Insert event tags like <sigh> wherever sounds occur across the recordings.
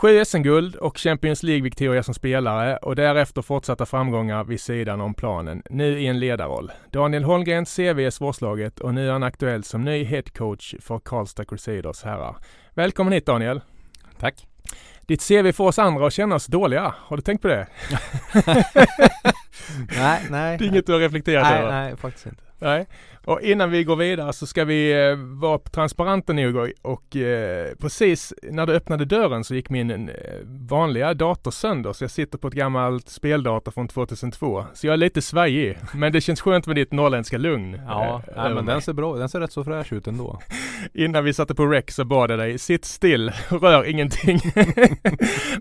Sju SM-guld och Champions League-viktoria som spelare och därefter fortsatta framgångar vid sidan om planen, nu i en ledarroll. Daniel Holmgrens CV är svårslaget och nu är han aktuell som ny headcoach för Karlstad Crusaders herrar. Välkommen hit Daniel! Tack! Ditt CV får oss andra att känna oss dåliga. Har du tänkt på det? <laughs> nej, nej. Det är inget du har reflekterat nej, över? Nej, faktiskt inte. Nej. Och innan vi går vidare så ska vi eh, vara transparenta nog och, eh, precis när du öppnade dörren så gick min eh, vanliga dator sönder så jag sitter på ett gammalt speldator från 2002. Så jag är lite svajig. Men det känns skönt med ditt norrländska lugn. Ja, eh, nej, men den ser bra Den ser rätt så fräsch ut ändå. <laughs> Innan vi satte på rec så bad jag dig, sitt still, <laughs> rör ingenting. <laughs>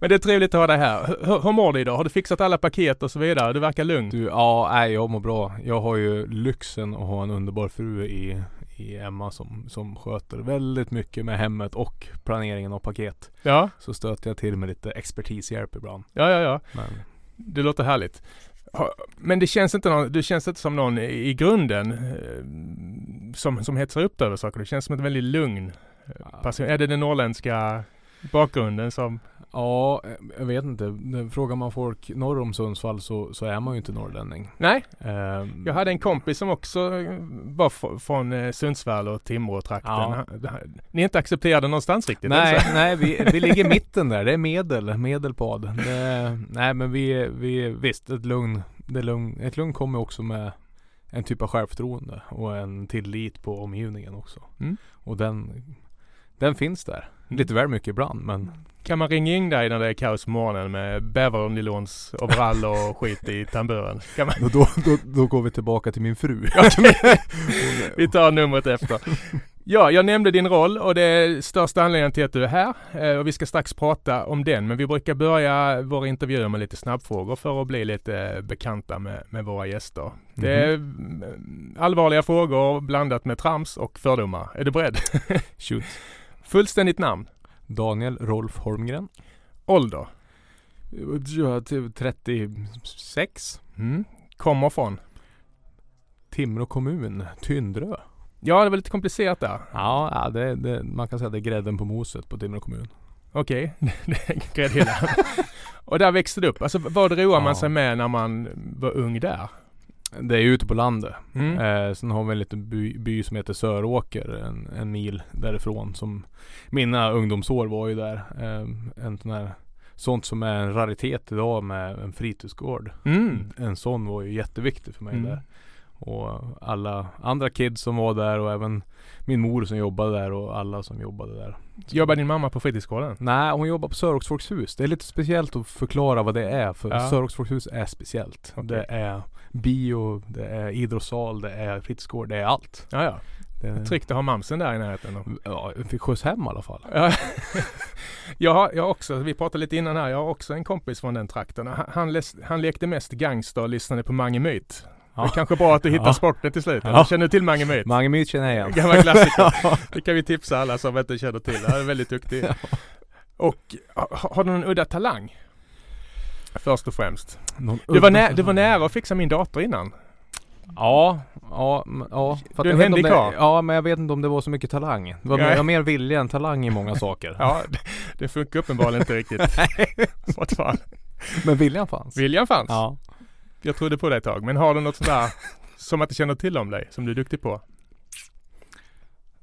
men det är trevligt att ha dig här. Hur, hur mår du idag? Har du fixat alla paket och så vidare? Du verkar lugn. Du, ja, nej, jag mår bra. Jag har ju lyxen att ha en underbar fru i, i Emma som, som sköter väldigt mycket med hemmet och planeringen av paket. Ja, Så stöter jag till med lite expertishjälp ibland. ja, ja, ja. Men Det låter härligt. Men det känns inte, någon, det känns inte som någon i grunden eh, som, som hetsar upp över saker. Det känns som ett väldigt lugn eh, person. Är det den norrländska bakgrunden som... Ja, jag vet inte. Frågar man folk norr om Sundsvall så, så är man ju inte norrlänning. Nej, Ehm, jag hade en kompis som också eh, var fr- från eh, Sundsvall och Timrå-trakten. Ja. Ni är inte accepterade någonstans riktigt? Nej, alltså? nej vi, vi <laughs> ligger i mitten där. Det är medel, medelpad. Det, nej men vi, vi visst, ett lugn, det lugn, ett lugn kommer också med en typ av självförtroende och en tillit på omgivningen också. Mm. Och den, den finns där. Lite väl mycket ibland men Kan man ringa in dig när det är kaos på morgonen med bävernylons overall och <laughs> skit i tamburen? Kan man... då, då, då, går vi tillbaka till min fru. <laughs> Vi tar numret efter. Ja, jag nämnde din roll och det är största anledningen till att du är här. Eh, Och vi ska strax prata om den. Men vi brukar börja våra intervjuer med lite snabbfrågor för att bli lite bekanta med, med våra gäster. Det är mm, allvarliga frågor blandat med trams och fördomar. Är du beredd? Shoot. <laughs> Fullständigt namn? Daniel Rolf Holmgren. Ålder? Ja, till 36. Mm. Kommer från? Timrå kommun, Tyndrö. Ja, det var lite komplicerat där. Ja, det, det, man kan säga att det är grädden på moset på Timrå kommun. Okej, <laughs> det är gräddhyllan. <laughs> Och där växte du upp. Alltså vad man Ja. sig med när man var ung där? Det är ute på landet. Mm. Eh, sen har vi en liten by, by som heter Söråker, en, en mil därifrån. Som mina ungdomsår var ju där. Eh, en sån här, sånt som är en raritet idag med en fritidsgård. Mm. En sån var ju jätteviktig för mig Mm. där. Och alla andra kids som var där och även min mor som jobbade där och alla som jobbade där. Jobbar din mamma på fritidsgården? Nej, hon jobbar på Söråks Det är lite speciellt att förklara vad det är. För Ja. Söråks är speciellt. Okej. Det är bio, det är idrottssal, det är fritidsgård, det är allt. Ja, ja. Det, Tryggt att ha mamsen där i närheten. då. Ja, jag fick skjuts hem i alla fall. Ja. <laughs> jag, har, jag också, vi pratade lite innan här, jag har också en kompis från den trakten. Han, han, läs, han lekte mest gangster och lyssnade på Mange Myt. Det är Ja. kanske bra att du hittar Ja. sporten till slut. Ja. Känner du till Mange Myt? Mange Myth känner jag igen. Gammal klassiker. <laughs> Det kan vi tipsa alla som inte känner till. Han är väldigt duktig. Ja. Och ha, har du någon udda talang? Först och främst. Du var, nä, du var nära att fixa min dator innan. Ja, ja, ja. För Du är en händig karl. Ja, men jag vet inte om det var så mycket talang. Det var Nej. mer, jag mer vilja än talang i många saker. <laughs> Ja, det, det funkar uppenbarligen inte riktigt. <laughs> Fan. Men viljan fanns. Viljan fanns. Ja. Jag trodde på det ett tag. Men har du något sådär som att du känner till om dig, som du är duktig på?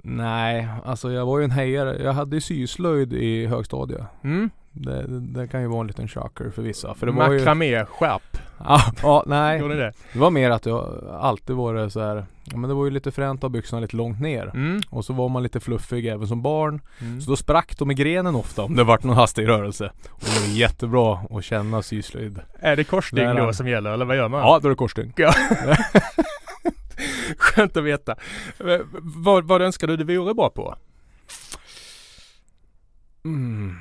Nej, alltså jag var ju en hejare. Jag hade ju syslöjd i högstadiet. Mm? Det, det, det kan ju vara en liten chocker för vissa. För det var ju... Makramé, skärp. <laughs> Ja, ja, nej. Gjorde det? Det var mer att jag alltid varit så här. Ja men det var ju lite fränt ha byxorna lite långt ner. Mm. Och så var man lite fluffig även som barn. Mm. Så då sprack de i grenen ofta om det vart någon hastig rörelse. Och det var jättebra att känna syslöjd. Är det korsstygn då ja. som gäller, eller vad gör man? Ja, då är det korsstygn. <laughs> Skönt att veta. Vad, vad önskar du du vore bra på? Mm.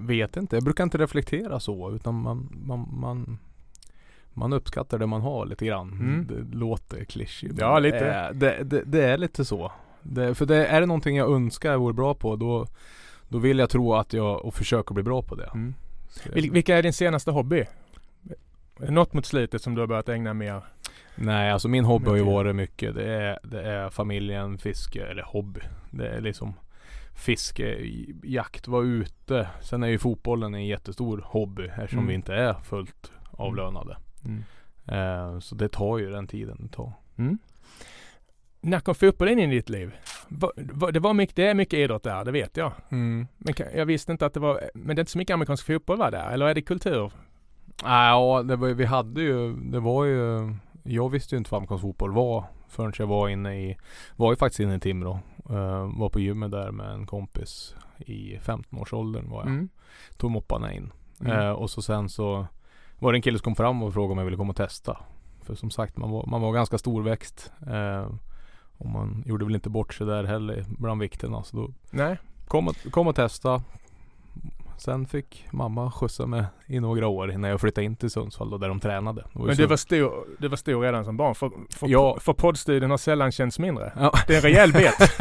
Vet inte. Jag brukar inte reflektera så utan man, man, man, man uppskattar det man har lite grann. Mm. Det låter klyschigt. Ja, lite. Det, är- det, det, det är lite så. Det, för det, är det någonting jag önskar jag vore bra på då, då vill jag tro att jag och försöka bli bra på det. Mm. Vil- vilka är din senaste hobby? Något mot slutet som du har börjat ägna mer? Nej, alltså min hobby har ju varit mycket. Det är, det är familjen, fiske, eller hobby. Det är liksom fiske, jakt, vara ute. Sen är ju fotbollen en jättestor hobby eftersom Mm. vi inte är fullt avlönade. Eh, så det tar ju den tiden det tar. Mm. När kom fotbollen in i ditt liv? Va- va- Det, var mycket, det är mycket idrott där, det vet jag. Men kan- jag visste inte att det var, men det är inte så mycket amerikansk fotboll var där, eller är det kultur? Ja, det var, vi hade ju, det var ju, jag visste ju inte vad amerikansk fotboll var förrän jag var inne i, var ju faktiskt inne i Timrå. Eh, var på gymmet där med en kompis i 15-årsåldern var jag. Mm. Tog mopparna in. Mm. Eh, och så sen så var det en kille som kom fram och frågade om jag ville komma och testa. För som sagt man var, man var ganska storväxt. Eh, och man gjorde väl inte bort sig där heller bland vikterna. Så då Nej. kom och, kom och testa. Sen fick mamma skjutsa mig i några år innan jag flyttade in till Sundsvall då, där de tränade. Det Men så- du var stor, du var stor redan som barn, för, för, Ja. för poddstudion har sällan känts mindre. Ja. Det är en rejäl bet. <laughs>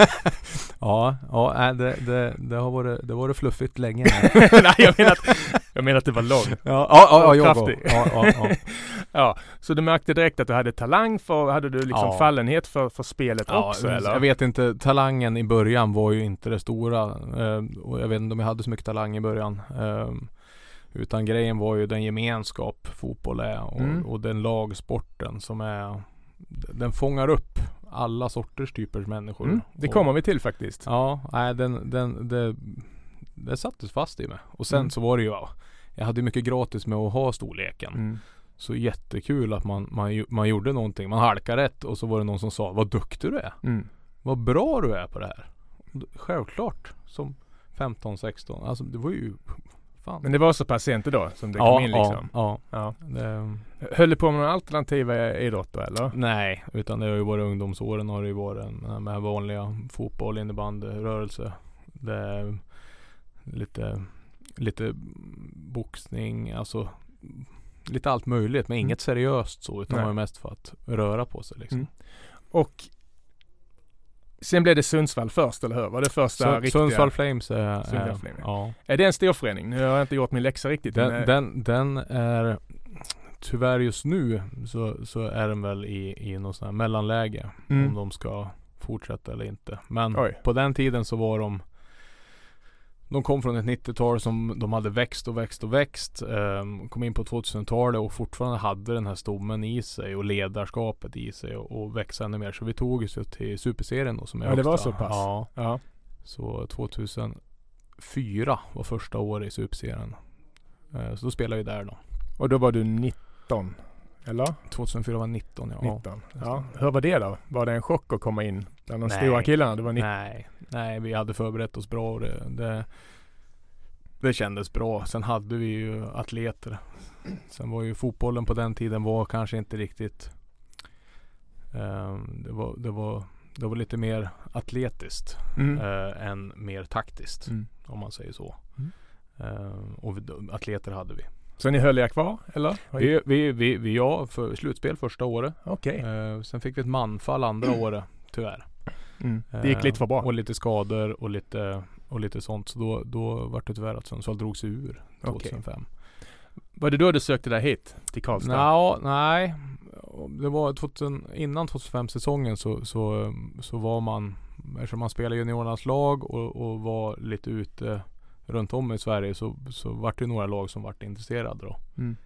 Ja, ja nej, det, det, det har varit, det har varit fluffigt länge. <laughs> Nej, jag menar att, jag menar att det var lång. ja, ja, ja, Och jag kraftig. ja, ja, ja. <laughs> Ja, så du märkte direkt att du hade talang för, hade du liksom Ja. fallenhet för, för spelet också eller? Jag vet inte, talangen i början var ju inte det stora. eh, och jag vet inte om jag hade så mycket talang i början. eh, utan grejen var ju den gemenskap fotboll är och, Mm. och den lagsporten som är Den fångar upp alla sorters typers människor. Mm, det Och- kommer vi till faktiskt. Ja, nej den, den, det, det sattes fast i mig. Och sen Mm. så var det ju, ja, jag hade mycket gratis med att ha storleken. Mm. Så jättekul att man, man, man gjorde någonting. Man halkade rätt och så var det någon som sa Vad duktig du är. Mm. Vad bra du är på det här. Självklart. Som 15-16. Alltså det var ju Fan. Men det var så pass sent då som det ja, kom in liksom? ja, Ja. ja. Det, Höll du på med några alternativa idrotter eller? nej, utan det har ju varit ungdomsåren har det ju varit med vanliga fotboll, innebandy, rörelse. Det lite, lite boxning, alltså lite allt möjligt. Men Mm. inget seriöst så utan Nej. var mest för att röra på sig liksom. Mm. Och sen blev det Sundsvall först, eller hur? Var det första Sun- riktiga? Sundsvall Flames är, Sundsvall är, Flames, ja. Är det en stor förening? Nu har jag inte gjort min läxa riktigt. men, Den, eh, den, den är Tyvärr just nu så, så är den väl i, i något sånt här mellanläge. Mm. Om de ska fortsätta eller inte. Men Oj. på den tiden så var de De kom från ett 90-tal som de hade växt och växt och växt. ehm, kom in på 2000-talet och fortfarande hade den här stommen i sig och ledarskapet i sig och, och växa ännu mer. Så vi tog oss till Superserien då som är Ja, det var så pass. Ja. Ja. Så 2004 var första året i Superserien. Eh, Så då spelade vi där då. Och då var du 19? Eller? 2004 var 19 ja. 19? Ja. Hur var det då? Var det en chock att komma in bland de Nej. stora killarna? Du var 19? Nej, nej vi hade förberett oss bra och det, det, det kändes bra. Sen hade vi ju atleter. Sen var ju fotbollen på den tiden var kanske inte riktigt ehm, det, var, det, var, det var lite mer atletiskt Mm. eh, än mer taktiskt. Mm. Om man säger så. Mm. Ehm, och vi, atleter hade vi. Så ni höll er kvar, eller? Vi, vi, vi, vi ja, för slutspel första året. Okej. Eh, sen fick vi ett manfall andra året tyvärr. Mm. Det gick lite för bra. Eh, Och lite skador och lite, och lite sånt. Så då, då var det tyvärr att Sundsvall drog sig ur Okej. 2005. Var det då du sökte dig hit? Till Karlstad? Nå, nej. Det var 2000, innan 2005 säsongen så, så, så var man, eftersom man spelade juniorernas lag och, och var lite ute runt om i Sverige så, så vart det några lag som vart intresserade då. Mm.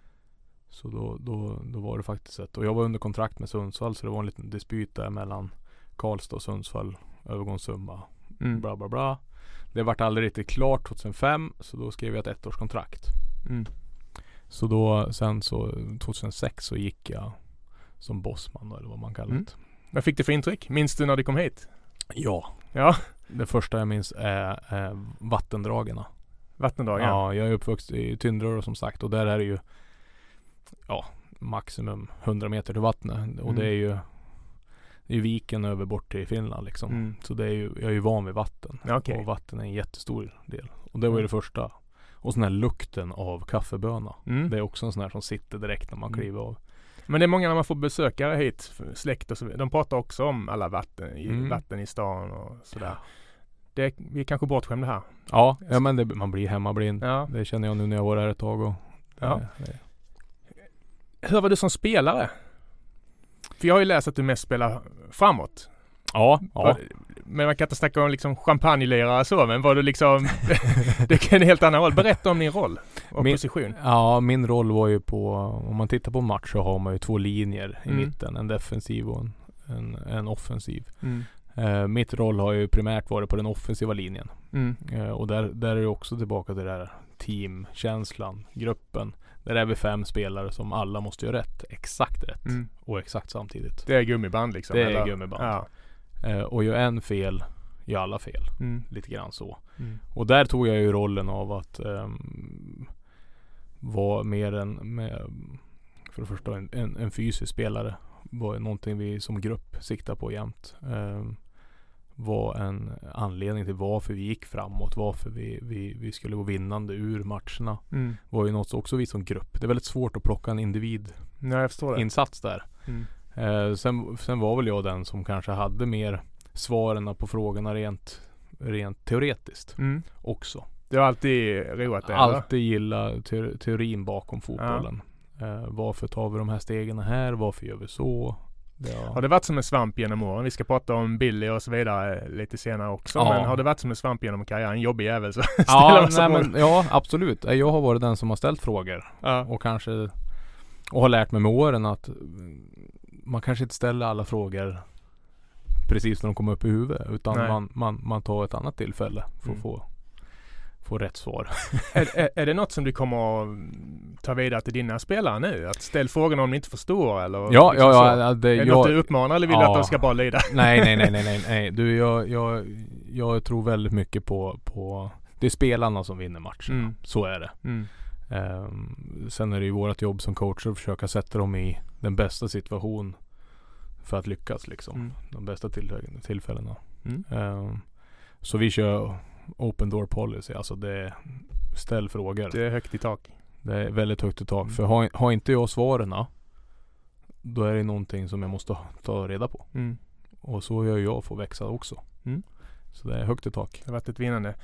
Så då, då, då var det faktiskt ett. Och jag var under kontrakt med Sundsvall så det var en liten dispyt där mellan Karlstad och Sundsvall. Övergångssumma. Mm. Bla bla bla. Det vart aldrig riktigt klart 2005 så då skrev jag ett ettårskontrakt. Mm. Så då sen så 2006 så gick jag som bossman då, eller vad man kallar Mm. det. Vad fick du för intryck? Minns du när du kom hit? Ja. Ja, Det första jag minns är, är vattendragarna. vattendragen. Ja, jag är uppvuxen i Tyndrare som sagt och där är det ju Ja, maximum 100 meter till vattnet. Och Mm. det är ju Det är viken över bort till Finland liksom. Mm. Så det är ju, jag är ju van vid vatten. Okej. Och vatten är en jättestor del. Och det var ju Mm. det första. Och sån här lukten av kaffeböna. Mm. Det är också en sån här som sitter direkt när man Mm. kliver av. Men det är många när man får besökare hit, släkt och så vidare. De pratar också om alla vatten i, Mm. vatten i stan och sådär. Det är, vi är kanske bortskämda här. Ja, ja men det, man blir hemmablind. Ja. Det känner jag nu när jag var här ett tag och Ja. det- Hur var du som spelare? För jag har ju läst att du mest spelar framåt. ja, ja. Men man kan inte snacka om liksom champagnelirare så, men var du liksom... <laughs> det är en helt annan roll. Berätta om din roll och Min- position. Ja, min roll var ju på, om man tittar på match så har man ju två linjer i Mm. mitten. En defensiv och en, en, en offensiv. Mm. Eh, mitt roll har ju primärt varit på den offensiva linjen. Mm. Eh, och där, där är det också tillbaka till det här teamkänslan, gruppen. Där är vi fem spelare som alla måste göra rätt. Exakt rätt. Mm. Och exakt samtidigt. Det är gummiband liksom? Det är eller? gummiband. Ja. Eh, och gör en fel, gör alla fel. Mm. Lite grann så. Mm. Och där tog jag ju rollen av att um, vara mer en, med, för det första en, en, en fysisk spelare. Var någonting vi som grupp siktar på jämt. Um, var en anledning till varför vi gick framåt. Varför vi, vi, vi skulle gå vinnande ur matcherna. Mm. Var ju något också vi som grupp. Det är väldigt svårt att plocka en individinsats Ja, där. Mm. Eh, sen, sen var väl jag den som kanske hade mer svaren på frågorna rent, rent teoretiskt Mm. också. Du har alltid roat dig? Alltid gilla te- teorin bakom fotbollen. Eh, varför tar vi de här stegen här? Varför gör vi så? Det har- det varit som en svamp genom åren? Vi ska prata om Billy och så vidare lite senare också. Ja. Men har det varit som en svamp genom karriären? En jobbig jävel så <laughs> ja, nej, men, ja, absolut. Eh, Jag har varit den som har ställt frågor. Ja. Och kanske och har lärt mig med åren att man kanske inte ställer alla frågor precis när de kommer upp i huvudet. Utan Nej. man, man, man tar ett annat tillfälle för Mm. att få, få rätt svar. <laughs> är, är, är det något som du kommer att ta vidare till dina spelare nu? Att ställ frågorna om ni inte förstår eller? Ja, liksom ja, ja. Det, Är det jag, något du uppmanar eller vill du Ja. att de ska bara lyda? <laughs> Nej, nej, nej, nej, nej, <laughs> nej. Du, jag, jag, jag tror väldigt mycket på, på Det är spelarna som vinner matchen. Mm. Så är det. Mm. Ehm, sen är det ju vårt jobb som coacher att försöka sätta dem i den bästa situation för att lyckas liksom. Mm. De bästa till, tillfällena. Mm. Ehm, så vi kör open door policy. Alltså det är ställ frågor. Det är högt i tak. Det är väldigt högt i tak. Mm. För har, har inte jag svaren då är det någonting som jag måste ta reda på. Mm. Och så gör jag för att växa också. Mm. Så det är högt i tak. Det har varit ett vinnande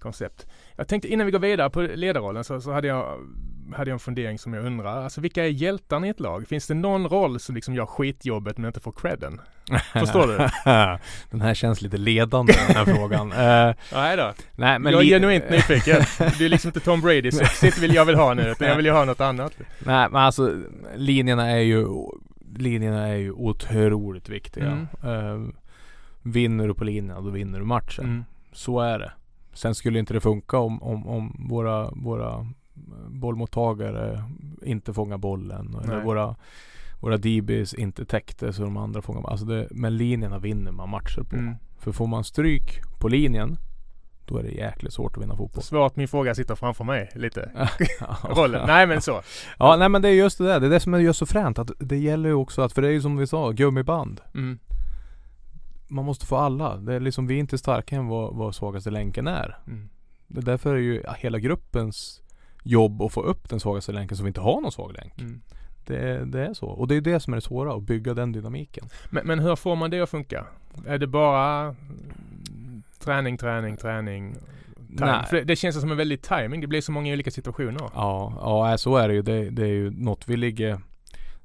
koncept. Jag tänkte innan vi går vidare på ledarrollen så, så hade, jag, hade jag en fundering som jag undrar. Alltså vilka är hjältarna i ett lag? Finns det någon roll som liksom gör skitjobbet men inte får credden? <laughs> Förstår du? <laughs> den här känns lite ledande den här frågan. Eh, Nej då. nej, men jag är genuint <laughs> nyfiken. Det är liksom inte Tom Brady sexigt vill jag vill ha nu utan jag vill ju ha något annat. Nej men alltså linjerna är ju Linjerna är ju otroligt viktiga. Eh, vinner du på linjerna då vinner du matchen. Mm. Så är det. Sen skulle inte det funka om, om, om våra, våra bollmottagare inte fångar bollen. Eller Nej. våra, våra DBs inte täckte så de andra fångar alltså det, Men linjerna vinner man matcher på. Mm. För får man stryk på linjen då är det jäkligt svårt att vinna fotboll. Svårt min fråga sitter framför mig lite. <laughs> <laughs> Rollen. Nej men så. Ja nej men det är just det där. Det är det som är just så fränt. Att det gäller ju också att, för det är ju som vi sa, gummiband. Mm. Man måste få alla. Det är liksom, vi är inte starkare än vad, vad svagaste länken är. Mm. Det är därför är ju hela gruppens jobb att få upp den svagaste länken så vi inte har någon svag länk. Mm. Det, det är så. Och det är det som är det svåra, att bygga den dynamiken. Men, men hur får man det att funka? Är det bara träning, träning, träning? Det, det känns som en väldig timing. Det blir så många olika situationer. Ja, ja så är det ju. Det, det är ju något vi ligger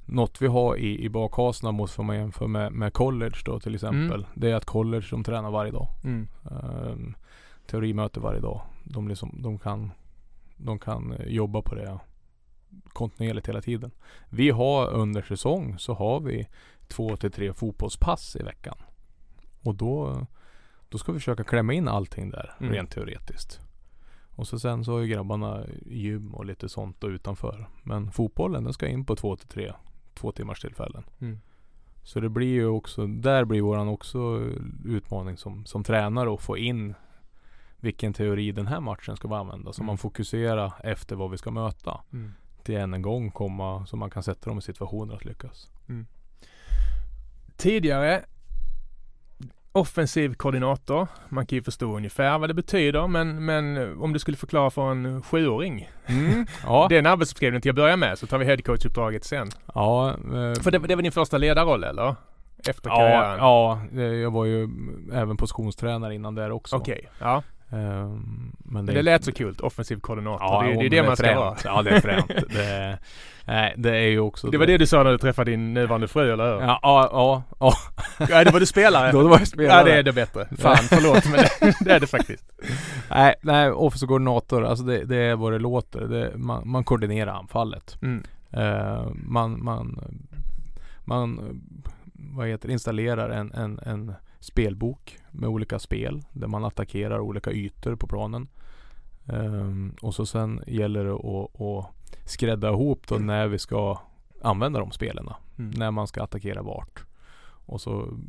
något vi har i, i bakhasorna för man jämför med, med college då till exempel. Mm. Det är att college de tränar varje dag. Mm. Um, teorimöte varje dag. De, liksom, de, kan, de kan eh, jobba på det kontinuerligt hela tiden. Vi har under säsong så har vi två till tre fotbollspass i veckan. Och då, då ska vi försöka klämma in allting där Mm. rent teoretiskt. Och så sen så har ju grabbarna gym och lite sånt då utanför. Men fotbollen den ska in på två till tre två timmars tillfällen. Mm. Så det blir ju också, där blir våran också utmaning som, som tränare att få in vilken teori den här matchen ska vi använda. Så Mm. man fokuserar efter vad vi ska möta. Mm. Till än en gång komma så man kan sätta dem i situationer att lyckas. Tidigare offensiv koordinator. Man kan ju förstå ungefär vad det betyder men, men om du skulle förklara för en sjuåring. Mm. <laughs> Ja. Det är en arbetsbeskrivning till att börja med så tar vi headcoach-uppdraget sen. ja, eh, För det, det var din första ledarroll eller? Efter ja, karriären? ja, eh, jag var ju även positionstränare innan där också. Okej, ja. Ehm, men Det, det lät så kul. Offensiv koordinator. Ja, det, det jo, är det man ska vara. Ja, det är fränt. <laughs> det, nej, det är ju också Det var det du sa när du träffade din nuvarande fru eller hur? Ja, ja, ja, ja. Det var du spelare. <laughs> Då var jag spelare. Ja, det är det bättre. Fan, förlåt men det, det är det faktiskt. <laughs> Nej, nej, offensive koordinator, alltså det, det är vad det låter. Det, man, man koordinerar anfallet. Mm. Eh, man, man, man, vad heter det, installerar en, en, en spelbok med olika spel där man attackerar olika ytor på planen. Ehm, och så sen gäller det att, att skrädda ihop då när vi ska använda de spelen. Mm. När man ska attackera vart. Och så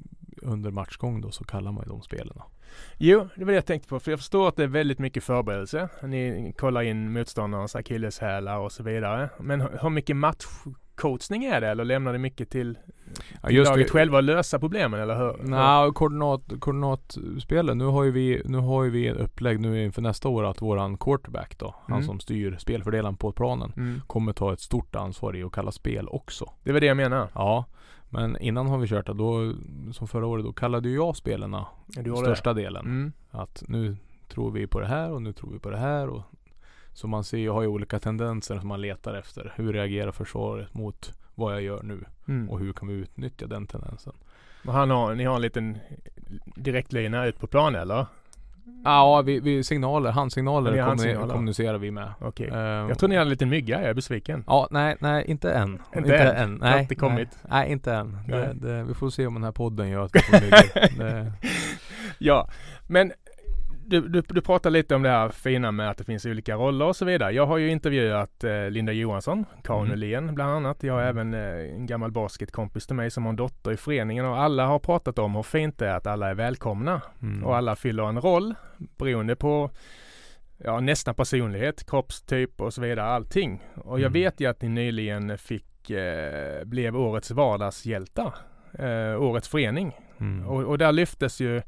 under matchgång då så kallar man ju de spelen. Jo, det var det jag tänkte på. För jag förstår att det är väldigt mycket förberedelse. Ni kollar in motståndarnas akilleshälar och så vidare. Men hur mycket matchcoachning är det? Eller lämnar det mycket till, Ja, till just laget det. själva att lösa problemen? Eller hur? Nej, koordinat, koordinatspelen. Nu har ju vi, nu har vi ett upplägg nu inför nästa år att våran quarterback då, han Mm. som styr spelfördelaren på planen, Mm. kommer ta ett stort ansvar i att kalla spel också. Det var det jag menar. Ja, men innan har vi kört det då, som förra året, då kallade ju jag spelarna gjorde det. största delen. Mm. Att nu tror vi på det här och nu tror vi på det här och så man ser ju, har ju olika tendenser som man letar efter. Hur reagerar försvaret mot vad jag gör nu? Mm. Och hur kan vi utnyttja den tendensen? Han har, ni har en liten direktlina ut på plan eller? Ja, vi, vi signaler, handsignaler Ja, har handsignaler. kommunicerar vi med. Okej. Eh, Jag tror ni hade en liten mygga, jag är besviken. Ja, nej, nej, inte än. <laughs> Inte än? Det har Nej, inte kommit? Nej, nej inte än. Det, det, vi får se om den här podden gör att vi får myggor. <laughs> Ja, men du, du, du pratar lite om det här fina med att det finns olika roller och så vidare. Jag har ju intervjuat eh, Linda Johansson, Karin Mm. Åhlén bland annat. Jag har även eh, en gammal basketkompis till mig som har en dotter i föreningen och alla har pratat om hur fint det är att alla är välkomna mm. och alla fyller en roll beroende på ja, nästan personlighet, kroppstyp och så vidare, allting. Och jag Mm. vet ju att ni nyligen fick, eh, blev årets vardagshjältar, eh, årets förening. Mm. Och, och där lyftes ju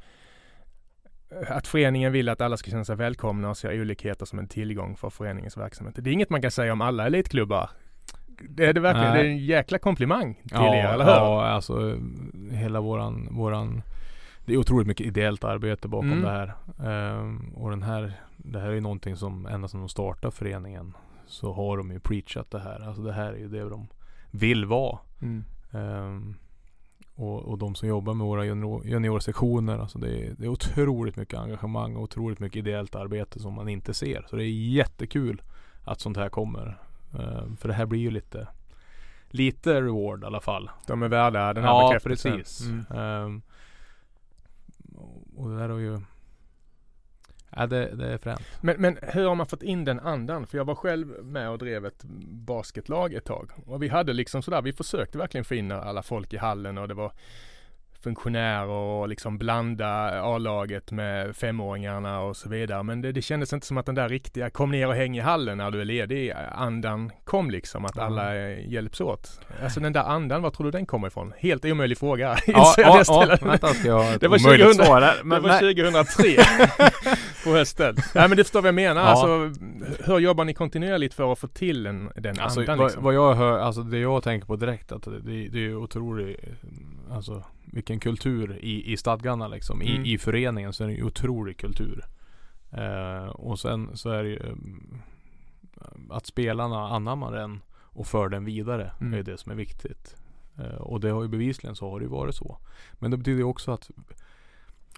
att föreningen vill att alla ska känna sig välkomna och se olikheter som en tillgång för föreningens verksamhet. Det är inget man kan säga om alla elitklubbar. Det är det verkligen. Nej. Det är en jäkla komplimang till ja, er, eller hur? Ja, alltså hela våran, våran Det är otroligt mycket ideellt arbete bakom Mm. det här. Ehm, och den här Det här är ju någonting som ända sedan de startade föreningen Så har de ju preachat det här. Alltså det här är ju det de vill vara. Mm. Ehm, och, och de som jobbar med våra junior, juniorsektioner, alltså det är, det är otroligt mycket engagemang och otroligt mycket ideellt arbete som man inte ser. Så det är jättekul att sånt här kommer. Ehm, för det här blir ju lite Lite reward i alla fall. De är värda den här ja, bekräftelsen. precis. Mm. Och- och det där har ju Ja det, det är fränt. Men, men hur har man fått in den andan? För jag var själv med och drev ett basketlag ett tag. Och vi hade liksom sådär, vi försökte verkligen få in alla folk i hallen och det var funktionärer och liksom blanda A-laget med femåringarna och så vidare. Men det, det kändes inte som att den där riktiga kom ner och häng i hallen när du är ledig andan kom liksom. Att Mm. alla eh, hjälps åt. Alltså den där andan, var tror du den kommer ifrån? Helt omöjlig fråga. <laughs> Ja, ja, ja, vänta ska jag Det var omöjligt 2000 svar här. det Men var nej. 2003 på hösten. Nej men du förstår vad jag menar. Ja. Alltså, hur jobbar ni kontinuerligt för att få till en, den Alltså, andan? vad, Liksom? vad jag hör, alltså det jag tänker på direkt att det, det, är otroligt Alltså vilken kultur i, i stadgarna liksom. Mm. I, I föreningen så är det ju otrolig kultur. Eh, och sen så är det ju mm, Att spelarna anammar den och för den vidare Mm. är det som är viktigt. Eh, och det har ju bevisligen så har det ju varit så. Men det betyder ju också att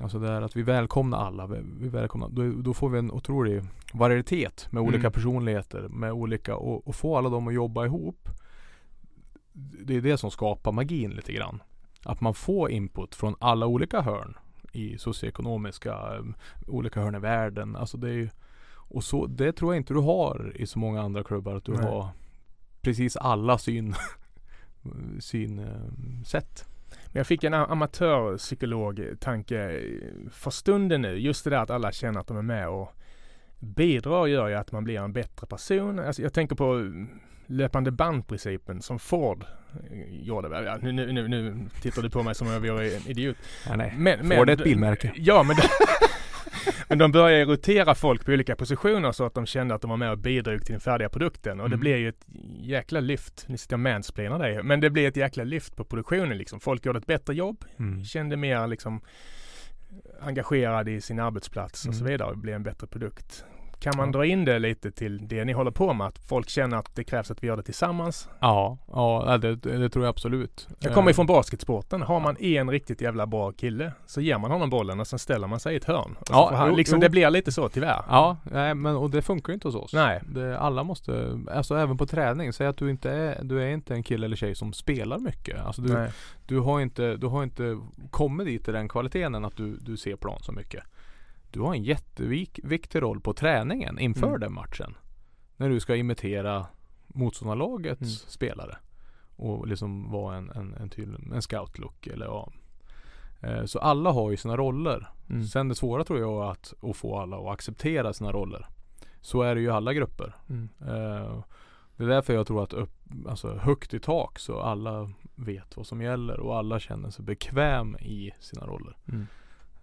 Alltså det är att vi välkomnar alla. Vi, välkomnar, då, då får vi en otrolig varietet med olika Mm. personligheter. Med olika, och, och få alla dem att jobba ihop. Det är det som skapar magin lite grann. Att man får input från alla olika hörn. I socioekonomiska, eh, olika hörn i världen. Alltså det är och så, det tror jag inte du har i så många andra klubbar. Att du Nej. har precis alla syn, <laughs> synsätt. Men jag fick en amatörpsykolog-tanke för stunden nu. Just det där att alla känner att de är med och bidrar gör ju att man blir en bättre person. Alltså jag tänker på löpande bandprincipen som Ford eh, gjorde. Ja, nu, nu, nu, nu tittar du på mig som om jag vore en idiot. Ja, nej. Men, Ford är ett bilmärke. Ja, men, <laughs> men de började rotera folk på olika positioner så att de kände att de var med och bidrog till den färdiga produkten. Och det Mm. blev ju ett jäkla lyft. Nu sitter jag och mansplainar dig. Men det blev ett jäkla lyft på produktionen liksom. Folk gjorde ett bättre jobb. Mm. Kände mer liksom engagerade i sin arbetsplats och så Mm. vidare och blev en bättre produkt. Kan man dra in det lite till det ni håller på med? Att folk känner att det krävs att vi gör det tillsammans? Ja, ja det, det tror jag absolut. Jag kommer Eh, ifrån basketsporten. Har man en riktigt jävla bra kille så ger man honom bollen och sen ställer man sig i ett hörn. Ja, han, jo, liksom, jo. Det blir lite så tyvärr. Ja, nej, men och det funkar ju inte hos oss. Nej. Det, alla måste, alltså även på träning, säg att du inte är, du är inte en kille eller tjej som spelar mycket. Alltså du, Nej. du har inte, du har inte kommit dit till den kvaliteten än att du, du ser plan så mycket. Du har en jätteviktig roll på träningen inför Mm. den matchen. När du ska imitera motståndarlagets Mm. spelare. Och liksom vara en, en, en, tydlig, en scout-look eller ja. Eh, Så alla har ju sina roller. Mm. Sen det svåra tror jag är att, att få alla att acceptera sina roller. Så är det ju i alla grupper. Mm. Eh, Det är därför jag tror att upp, alltså högt i tak så alla vet vad som gäller och alla känner sig bekväm i sina roller. Mm.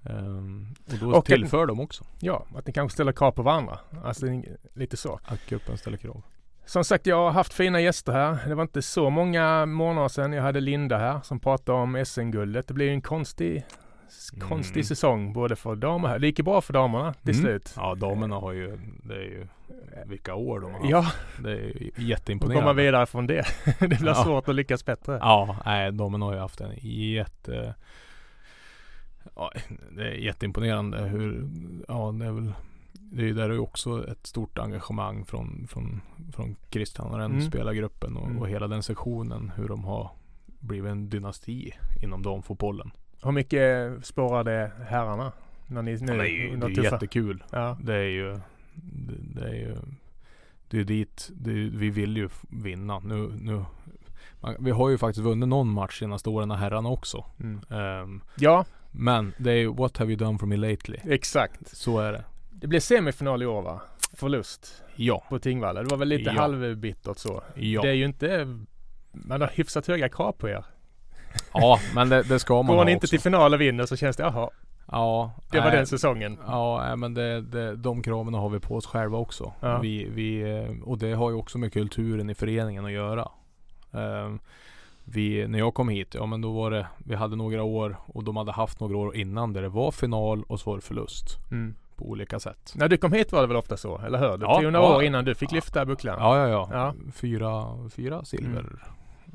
Ehm, och då Och att- tillför de också Ja, att ni kanske ställer krav på varandra. Alltså lite så. att gruppen ställer krav. Som sagt, jag har haft fina gäster här. Det var inte så många månader sedan jag hade Linda här som pratade om SM-guldet. Det blev en konstig, Mm. konstig säsong både för damer här. Det gick ju bra för damerna till Mm. slut. Ja damerna har ju, det är ju vilka år de har haft. Ja, Det är ju då går man jätteimponerande. vidare från det. <laughs> det blir Ja. svårt att lyckas bättre. Ja, nej damerna har ju haft en jätte Ja, det är jätteimponerande hur, ja det är väl Det är ju där är ju också ett stort engagemang från, från, från Christian och den Mm. spelargruppen och, Mm. och hela den sektionen hur de har blivit en dynasti inom damfotbollen. Hur mycket spårar det herrarna? När ni nu Ja, det är ju, det är tuffa- jättekul. Ja. Det är ju Det, det är ju Det är dit det, är- Vi vill ju vinna. Nu, nu man, Vi har ju faktiskt vunnit någon match senaste åren av herrarna också. Mm. Ehm, ja, men det är ju What have you done for me lately? exakt. Så är det. Det blev semifinal i år va? Förlust Ja. på Tingvalla. Det var väl lite Ja. halvbittert så. Ja. Det är ju inte man har hyfsat höga krav på er. Ja men det, det ska man Går ha ni inte också. till final och vinner så känns det, jaha, Ja. det var nej, den säsongen. Ja men det, det, de kraven har vi på oss själva också. Ja. Vi, vi, eh, och det har ju också med kulturen i föreningen att göra. Ehm, vi, när jag kom hit, ja men då var det, vi hade några år och de hade haft några år innan där det var final och så var det förlust. Mm. På olika sätt. När du kom hit var det väl ofta så, eller hur? Ja, tog några ja. år innan du fick lyfta bucklan. Ja ja ja. Ja. Fyra, fyra silver.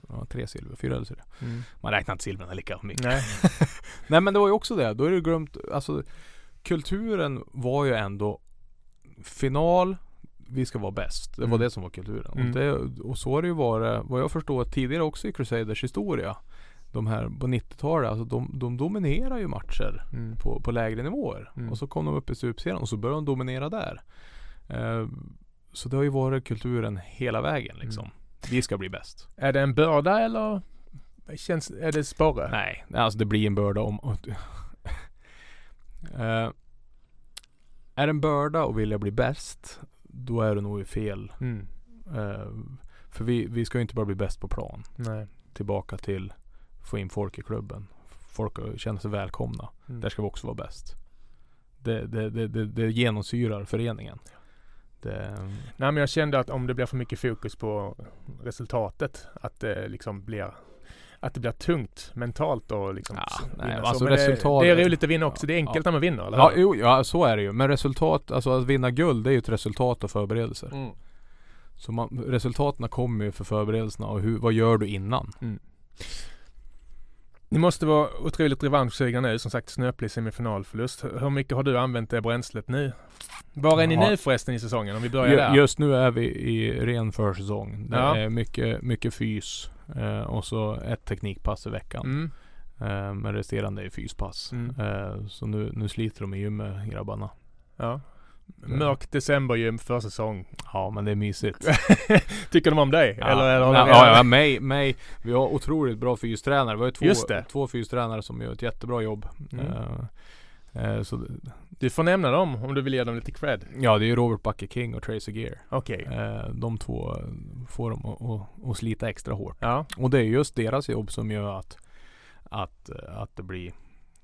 Ja, tre silver, fyra eller silver. Mm. Man räknar inte silverna lika mycket. Nej. <laughs> Nej men det var ju också det. Då är det glömt, alltså kulturen var ju ändå final, vi ska vara bäst. Det var Mm. det som var kulturen. Mm. Och, det, och så har det ju varit, vad jag förstår, tidigare också i Crusaders historia. De här på 90-talet, alltså de, de dominerar ju matcher Mm. på, på lägre nivåer. Mm. Och så kom de upp i superserien och så började de dominera där. Eh, så det har ju varit kulturen hela vägen liksom. Mm. Vi ska bli bäst. Är det en börda eller känns, är det sporre? Nej, alltså det blir en börda om... <laughs> Eh, är det en börda och vill jag bli bäst, då är det nog i fel. Mm. Eh, för vi, vi ska ju inte bara bli bäst på plan. Nej. Tillbaka till få in folk i klubben. Folk känner sig välkomna. Mm. Där ska vi också vara bäst. Det, det, det, det, det genomsyrar föreningen. Det, Nej men jag kände att om det blir för mycket fokus på resultatet, att det liksom blir att det blir tungt mentalt och liksom Ja, nej, alltså det, resultat- det är roligt att vinna också. Det är enkelt när man vinner, eller ja, jo, ja, så är det ju. Men resultat, alltså att vinna guld, det är ju ett resultat av förberedelser. Mm. Så man, resultaten kommer ju för förberedelserna och hur, vad gör du innan? Ni måste vara otroligt revanschsugna nu. Som sagt snöplig semifinalförlust. Hur hur mycket har du använt det bränslet nu? Var är ni Ja. nu förresten i säsongen? Om vi börjar Ju, där. just nu är vi i ren försäsong. Det Ja. är mycket, mycket fys eh, och så ett teknikpass i veckan. Mm. Eh, men resterande är fyspass. Mm. Eh, så nu, nu sliter de i gymmet grabbarna. Ja. Mörk decembergym för säsong. Ja men det är mysigt. <laughs> Tycker de om dig? Ja, Eller, eller har ja, ja, mig, mig. Vi har otroligt bra fystränare. Vi har ju två, två fystränare som gör ett jättebra jobb. Mm. Eh, Eh, så, Du får nämna dem om du vill ge dem lite cred. ja det är ju Robert Bucky King och Tracy Gear. Okej. Eh, de två får dem att, att, slita extra hårt. Ja. Och det är just deras jobb som gör att, att, att det blir,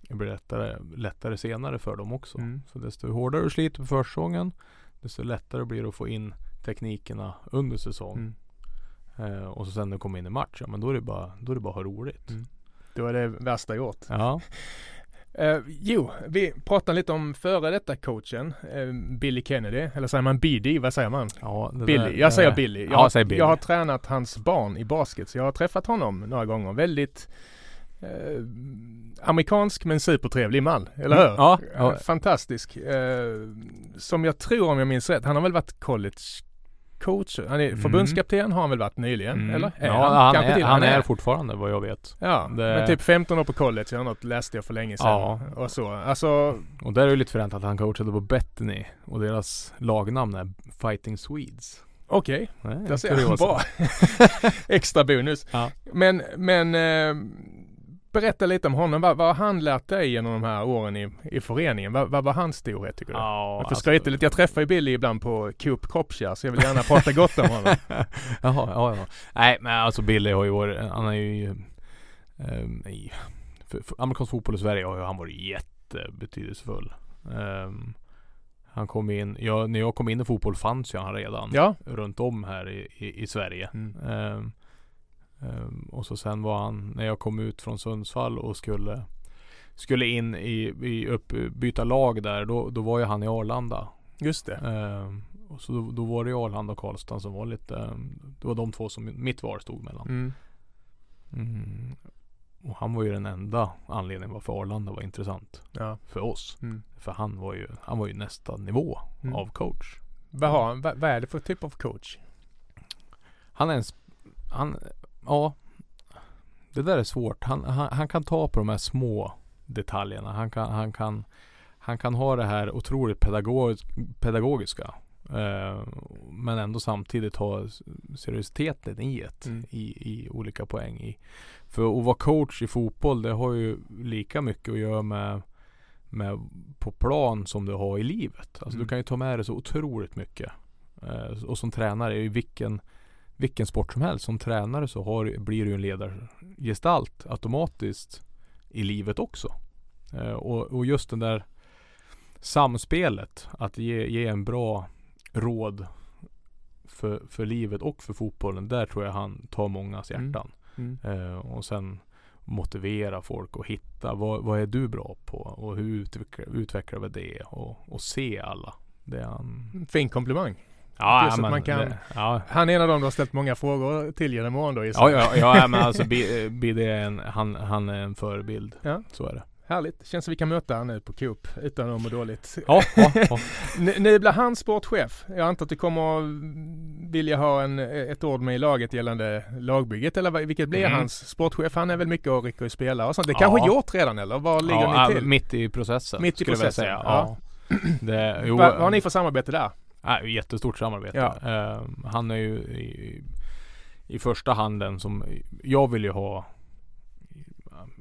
det blir lättare, lättare senare för dem också. Mm. Så desto hårdare du sliter på försäsongen desto lättare blir det att få in teknikerna under säsong. Mm. Eh, och så sen när du kommer in i match, ja men då är det bara, då är det bara att ha roligt. Mm. Då är det värsta gjort. Ja. <laughs> Eh, jo, vi pratade lite om före detta coachen, eh, Billy Kennedy, eller säger man BD, vad säger man? ja Billy, där- jag säger Billy. Jag, Ja, säg Billy. jag har tränat hans barn i basket, så jag har träffat honom några gånger. Väldigt eh, amerikansk men supertrevlig man, eller hur? Mm, ja, ja. Fantastisk. Eh, som jag tror, om jag minns rätt, han har väl varit college coach. Han är Mm. förbundskapten har han väl varit nyligen, Mm. eller? Är ja, han, Kanske är, han är fortfarande vad jag vet. Ja, Det- men typ 15 år på college eller något läste jag för länge sedan. Ja. Och så. Alltså, Och där är det lite fränt att han coachade på Bethany och deras lagnamn är Fighting Swedes. okej. Är Där ser jag. Bra. <laughs> Extra bonus. Ja. Men, men eh, berätta lite om honom. Vad, vad har han lärt dig genom de här åren i, i föreningen? Vad, vad var hans storhet tycker du? Ja, jag skryta lite. Jag träffar ju Billy ibland på Coop Kroppskär så jag vill gärna prata gott om honom. <laughs> Jaha, ja, ja. Nej men alltså Billy har ju varit, han är ju um, i, för, för amerikansk fotboll i Sverige har ju han varit jättebetydelsefull. Ehm, han kom in, ja, när jag kom in i fotboll fanns ju han redan Ja. runt om här i, i, i Sverige. Mm. Ehm, ehm, och så sen var han, när jag kom ut från Sundsvall och skulle Skulle in i, i upp, byta lag där, då, då var ju han i Arlanda. Just det. Ehm, och så då, då var det ju Arlanda och Karlstad som var lite, det var de två som mitt val stod mellan. Mm. Mm. Och han var ju den enda anledningen varför Arlanda var intressant Ja. för oss. Mm. För han var ju, han var ju nästa nivå Mm. av coach. Vad, har, vad, är det för typ av coach? Han är en, han, ja. Det där är svårt. Han, han, han kan ta på de här små detaljerna. Han kan, han kan, han kan ha det här otroligt pedagog, pedagogiska. Eh, men ändå samtidigt ha seriositeten i det. Mm. I, I olika poäng. I. För att vara coach i fotboll det har ju lika mycket att göra med, med på plan som du har i livet. Alltså Mm. du kan ju ta med dig så otroligt mycket. Eh, och som tränare i vilken vilken sport som helst. Som tränare så har, blir du en ledargestalt automatiskt i livet också. Eh, och, och just den där samspelet. Att ge, ge en bra råd för, för livet och för fotbollen. Där tror jag han tar mångas Mm. hjärtan. Mm. Eh, och sen motivera folk och hitta vad, vad är du bra på och hur utvecklar, utvecklar vi det och, och se alla. Det är han. Fin komplimang. Ja, att man kan- det, ja, Han är en av dem du har ställt många frågor till genom åren då Ja, ja, ja men alltså <laughs> B- BD är en, han, han är en förebild. Ja. Så är det. Härligt. Känns som vi kan möta honom nu på Coop utan att må dåligt. Ja, ja, ja. <laughs> Nu, nu blir han sportchef. Jag antar att du kommer att vilja ha en, ett ord med i laget gällande lagbygget eller vilket blir Mm. hans sportchef? Han är väl mycket att rycka och spela och sånt. Det Ja. kanske gjort redan eller? Var ligger ja, ni till? Mitt i processen. Mitt i jag processen, Säga. ja. Ja. Det, jo, vad, vad har ni för samarbete där? Ja, jättestort samarbete. Ja. Eh, han är ju i, i första hand den som, jag vill ju ha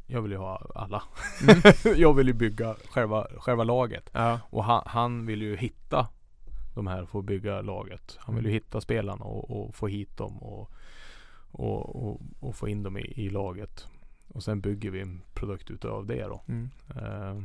jag vill ju ha alla. Mm. <laughs> jag vill ju bygga själva, själva laget. Ja. Och han, han vill ju hitta de här för att bygga laget. Han vill ju Mm. hitta spelarna och, och få hit dem och, och, och, och få in dem i, i laget. Och sen bygger vi en produkt utav det då. Mm. Eh,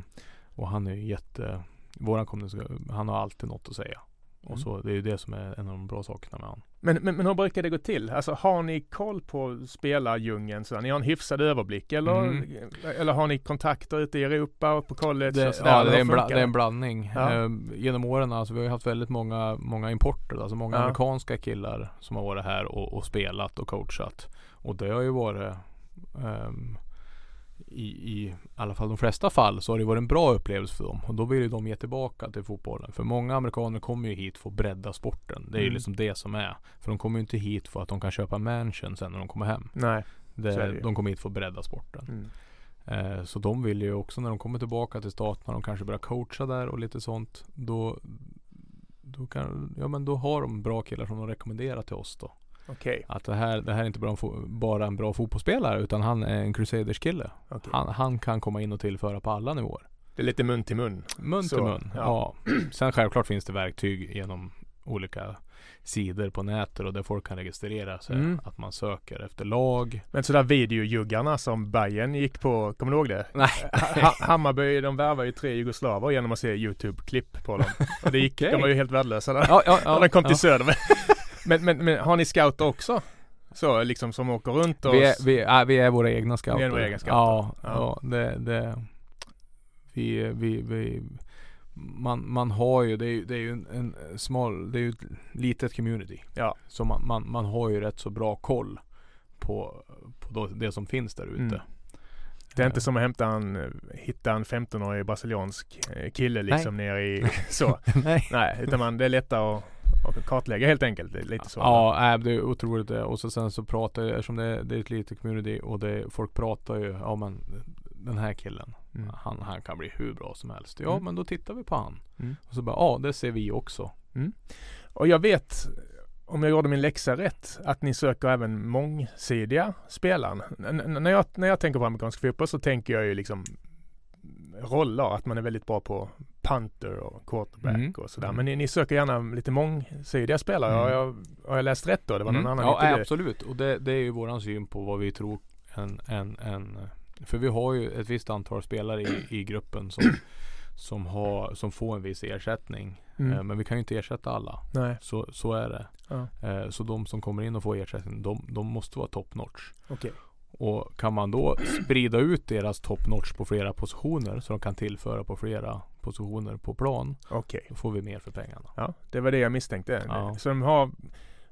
och han är ju jätte, våran kommunikation, han har alltid något att säga. Mm. Och så det är ju det som är en av de bra sakerna med han. Men, men, men hur brukar det gå till? Alltså har ni koll på spelardjungeln? Så ni har en hyfsad överblick eller, Mm. eller har ni kontakter ute i Europa och på college? Det, och sådär? ja, det, är en bla, det är en blandning. Ja. Eh, genom åren alltså, vi har haft väldigt många, många importer. Alltså många Ja. amerikanska killar som har varit här och, och spelat och coachat. Och det har ju varit ehm, i, i alla fall de flesta fall så har det varit en bra upplevelse för dem. Och då vill ju de ge tillbaka till fotbollen. För många amerikaner kommer ju hit för att bredda sporten. Det är ju Mm. liksom det som är. För de kommer ju inte hit för att de kan köpa mansion sen när de kommer hem. Nej. Det, ju. de kommer hit för att bredda sporten. Mm. Eh, så de vill ju också när de kommer tillbaka till staten, när de kanske börjar coacha där och lite sånt. Då, då, kan, ja, men då har de bra killar som de rekommenderar till oss då. Okej. Att det här, det här är inte bara en, bara en bra fotbollsspelare utan han är en Crusaders kille. okej. Han, han kan komma in och tillföra på alla nivåer. Det är lite mun till mun. Mun till mun. ja. Ja. Sen självklart finns det verktyg genom olika sidor på nätet och där folk kan registrera sig. Mm. Att man söker efter lag. Men sådär videojuggarna som Bayern gick på, kommer du ihåg det? Nej. Ha- Hammarby, de värvar ju tre jugoslaver genom att se YouTube-klipp på dem. Och det gick, <laughs> Okej. de var ju helt värdelösa där. Ja, ja, ja, de kom till ja. Söder. Men, men, men har ni scouter också? Så liksom som åker runt och... Vi är, vi, är, vi är våra egna scouter. Ni är våra egna scouter. Ja, Ja. ja. det, det vi, vi, vi man, man har ju, det är, det är ju en, en smal, det är ju ett litet community. Ja. Så man, man, man har ju rätt så bra koll på, på det som finns där ute. Mm. Det är inte som att hämta en, hitta en 15-årig brasiliansk eh, kille liksom nere i <laughs> så. Nej. Nej, utan man, det är lättare att, att kartlägga helt enkelt. Det är lite så. Ja, nej, det är otroligt. Och så sen så pratar jag, eftersom det, det är ett litet community och det, folk pratar ju, ja men den här killen, Mm. han, han kan bli hur bra som helst. Ja Mm. men då tittar vi på han. Mm. Och så bara, ja det ser vi också. Och jag vet, om jag gjorde min läxa rätt, att ni söker även mångsidiga spelare. När, jag, när jag tänker på amerikansk fotboll så tänker jag ju liksom roller, att man är väldigt bra på punter och quarterback Mm. och sådär. Mm. Men ni, ni söker gärna lite mångsidiga spelare. Mm. Har, jag, har jag läst rätt då? Det var någon Mm. annan Ja intervju. absolut. Och det, det är ju våran syn på vad vi tror en, en, en För vi har ju ett visst antal spelare i, i gruppen som, <clears throat> som, har, som får en viss ersättning. Mm. Eh, Men vi kan ju inte ersätta alla. Nej, Så, så är det. ja, Eh, Så de som kommer in och får ersättning, de, de måste vara top notch. okej. Och kan man då sprida ut deras top notch på flera positioner så de kan tillföra på flera positioner på plan. Okej. Då får vi mer för pengarna. Ja, det var det jag misstänkte. Ja. Så, de har,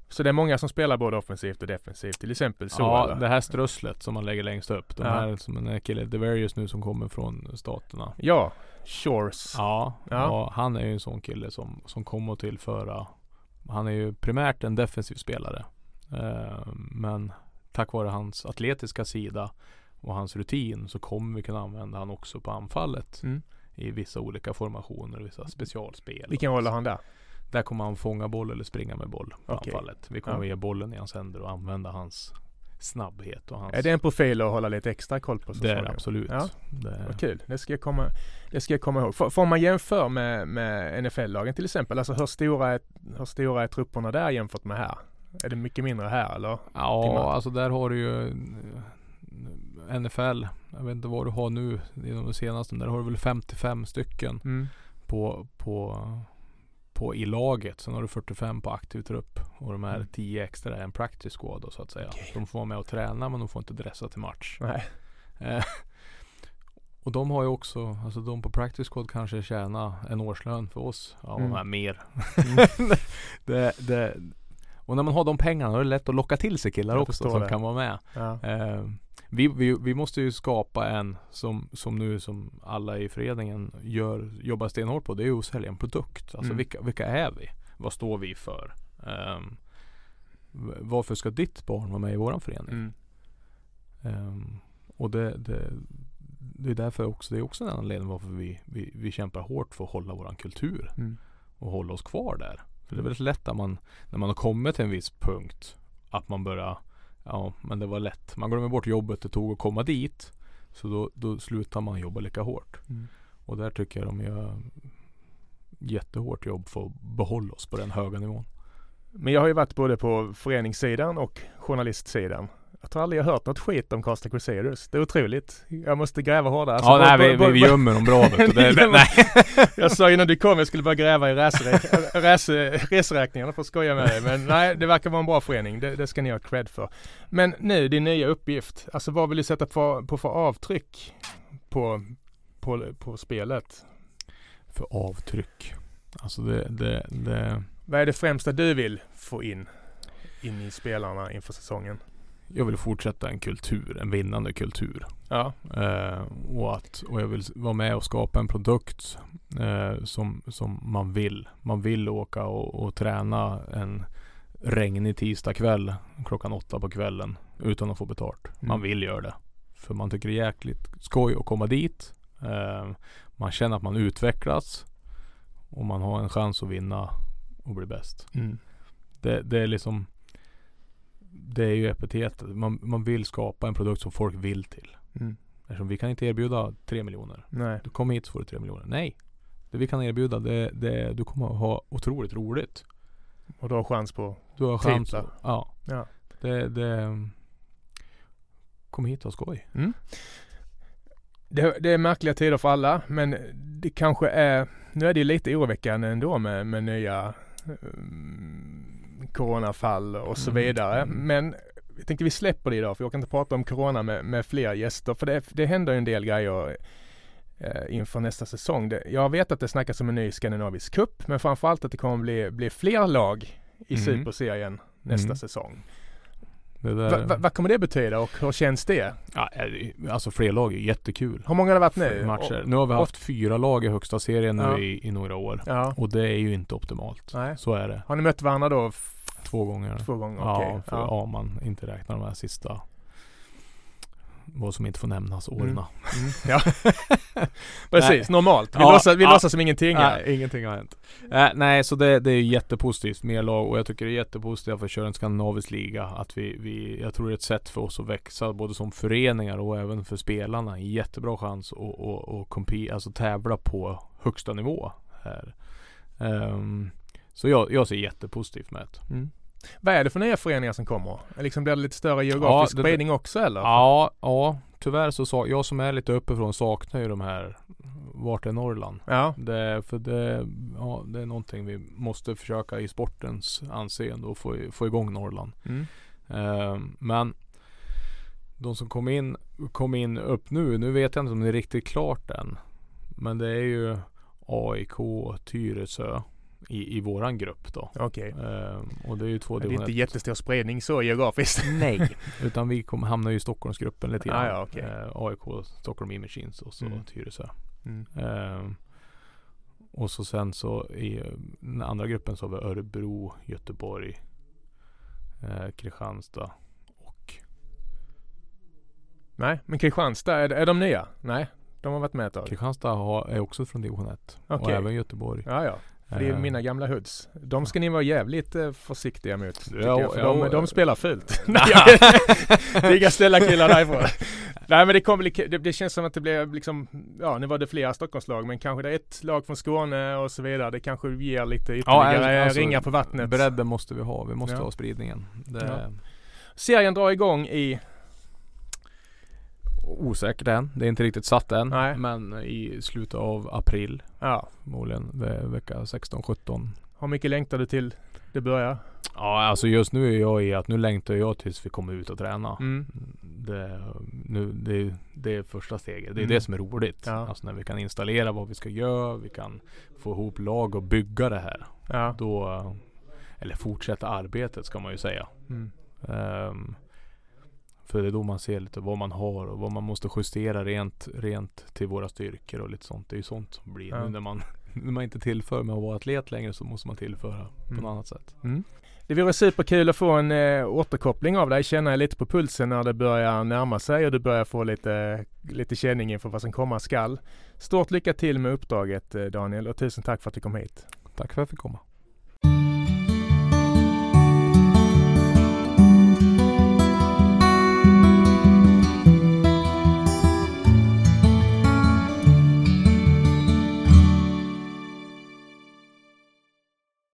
så det är många som spelar både offensivt och defensivt, till exempel så ja, eller? det här strösslet som man lägger längst upp. De Ja. här som den här killen, Deverius nu som kommer från staterna. Ja, Shores. Ja, Ja. han är ju en sån kille som, som kommer att tillföra Han är ju primärt en defensiv spelare. Eh, men tack vare hans atletiska sida och hans rutin så kommer vi kunna använda han också på anfallet. Mm. I vissa olika formationer, vissa specialspel. Vilken roll har han där? Där kommer han fånga boll eller springa med boll på Okej. anfallet. Vi kommer Ja. ge bollen i hans händer och använda hans snabbhet och hans Är det en profil att hålla lite extra koll på? Det är det absolut. Ja. Det, Vad kul. Det ska jag komma, det ska jag komma ihåg. Får, får man jämföra med, med NFL-lagen till exempel? Alltså hur stora, är, hur stora är trupperna där jämfört med här? Är det mycket mindre här eller? Ja, alltså där har du ju NFL. Jag vet inte vad du har nu inom det senaste. men Där har du väl 55 stycken Mm. på, på, på i laget. Sen har du 45 på aktiv trupp. Och de här Mm. 10 extra är en practice squad då, så att säga. Okej. De får vara med och träna men de får inte dressa till match. Eh, <laughs> och de har ju också, alltså de på practice squad kanske tjänar en årslön för oss. Ja, Mm. mm. mer. Mm. <laughs> det, det, och när man har de pengarna då är det lätt att locka till sig killar Jag också som det. kan vara med. Ja. Eh, vi, vi, vi måste ju skapa en som, som nu som alla i föreningen gör, jobbar stenhårt på. Det är ju att sälja en produkt. Alltså Mm. vilka, vilka är vi? Vad står vi för? V- varför ska ditt barn vara med i våran förening? Mm. Ehm, och det, det, det är därför också, det är också en anledning varför vi, vi, vi kämpar hårt för att hålla våran kultur Mm. och hålla oss kvar där. För det är väldigt lätt att man, när man har kommit till en viss punkt, att man börjar, ja men det var lätt. Man glömmer bort jobbet det tog att komma dit. Så då, då slutar man jobba lika hårt. Mm. Och där tycker jag de gör jättehårt jobb för att behålla oss på den höga nivån. Men jag har ju varit både på föreningssidan och journalistsidan. Jag tror aldrig jag hört något skit om Costa Crusaders. Det är otroligt. Jag måste gräva hårdare. Alltså, ja nej bo- vi, bo- vi, vi gömmer dem bra. <laughs> <laughs> Jag sa innan du kom jag skulle börja gräva i <laughs> reseräkningarna för att skoja med dig. Men nej, det verkar vara en bra förening. Det, det ska ni ha cred för. Men nu, din nya uppgift. Alltså vad vill du sätta på, på för avtryck på, på, på spelet? För avtryck. Alltså det, det, det Vad är det främsta du vill få in, in i spelarna inför säsongen? Jag vill fortsätta en kultur, en vinnande kultur. Ja. Eh, och, att, och jag vill vara med och skapa en produkt eh, som, som man vill. Man vill åka och, och träna en regnig tisdagkväll klockan åtta på kvällen utan att få betalt. Man Mm. vill göra det. För man tycker det är jäkligt skoj att komma dit. Eh, man känner att man utvecklas och man har en chans att vinna och bli bäst. Mm. Det, det är liksom Det är ju epitetet. Man, man vill skapa en produkt som folk vill till. Mm. Eftersom vi kan inte erbjuda 3 miljoner. Nej. Du kommer hit så får du 3 miljoner. Nej. Det vi kan erbjuda det, det du kommer ha otroligt roligt. Och du har chans på... Du har chans. Att- Ja. Ja. Det, det Kom hit och skoj. Det, det är märkliga tider för alla men det kanske är, nu är det ju lite oroväckande ändå med, med nya um, coronafall och så Mm. vidare. Men jag tänkte vi släpper det idag för jag kan inte prata om corona med, med fler gäster för det, det händer ju en del grejer eh, inför nästa säsong. Det, jag vet att det snackas om en ny skandinavisk cup men framförallt att det kommer bli, bli fler lag i Mm. superserien nästa Mm. säsong. Där, Va, va, vad kommer det betyda och hur känns det? ja, alltså fler lag är jättekul. Hur många har det varit nu? Matcher. Nu har vi haft fyra lag i högsta serien nu Ja. i, i några år. Ja. Och det är ju inte optimalt. Nej. Så är det. Har ni mött varandra då Två gånger. två gånger? Ja, Okej. för Ja. om man inte räknar de här sista vad som inte får nämnas åren. Mm. Mm. <laughs> Ja. <laughs> Precis, normalt. Vi, Ja, låtsas, vi ja. låtsas som ingenting här. Nej, ingenting har hänt. Äh, nej, så det, det är jättepositivt med lag och jag tycker det är jättepositivt för att köra en skandinavisk liga. Att vi, vi, jag tror det är ett sätt för oss att växa både som föreningar och även för spelarna. En jättebra chans att, att, att compete, alltså tävla på högsta nivå här. Ehm, så jag, jag ser jättepositivt med det. Mm. Vad är det för nya föreningar som kommer? Liksom blir det lite större geografisk det- spridning också eller? Ja, ja, tyvärr så sa jag som är lite uppifrån saknar ju de här Vart är Norrland? Ja. Det, för det, ja, det är någonting vi måste försöka i sportens anseende och få, få igång Norrland. Mm. Eh, men de som kom in, kom in upp nu, nu vet jag inte om det är riktigt klart än. Men det är ju AIK, Tyresö i, i våran grupp då. Okej. Eh, och det är ju två Det är inte jättestor spridning så geografiskt. <laughs> Nej, <laughs> utan vi kommer hamna ju i Stockholmsgruppen lite grann. Ah, ja, okej. Eh, AIK, Stockholm E-Machines och så Mm. Tyresö. Mm. Ehm, och så sen så i den andra gruppen så har vi Örebro, Göteborg, eh, Kristianstad och Nej, men Kristianstad, är, är de nya? Nej, de har varit med ett tag. Kristianstad har, är också från division 1. Och Okej. även Göteborg. Ja, ja. För det är Eh, mina gamla hoods. De ska ni vara jävligt eh, försiktiga mot. Ja, jag, för ja, de, ja. de spelar fult. <laughs> Inga snälla killar därifrån. Nej men det kommer bli, det, det känns som att det blir liksom, ja nu var det flera Stockholmslag men kanske det är ett lag från Skåne och så vidare. Det kanske ger lite ytterligare alltså, ringar på vattnet. Bredden måste vi ha. Vi måste Ja. ha spridningen. Det Ja. Serien drar igång i, osäkert än. Det är inte riktigt satt än. Nej. Men i slutet av april. ja, Förmodligen ve- vecka 16-17. hur mycket längtar du till det börjar? Ja alltså just nu är jag i att nu längtar jag tills vi kommer ut och träna. Mm. Det, nu, det, det är första steget. Det är Mm. det som är roligt. Ja. Alltså när vi kan installera vad vi ska göra. Vi kan få ihop lag och bygga det här. Ja. Då, eller fortsätta arbetet ska man ju säga. Mm. Ehm, för det är då man ser lite vad man har och vad man måste justera rent, rent till våra styrkor och lite sånt. Det är ju sånt som blir Ja. nu när man, <laughs> när man inte tillför med att vara atlet längre så måste man tillföra på Mm. något annat sätt. Mm. Det vore superkul att få en eh, återkoppling av dig, känna lite på pulsen när det börjar närma sig och du börjar få lite, lite känning inför vad som komma skall. Stort lycka till med uppdraget eh, Daniel och tusen tack för att du kom hit. Tack för att jag fick komma.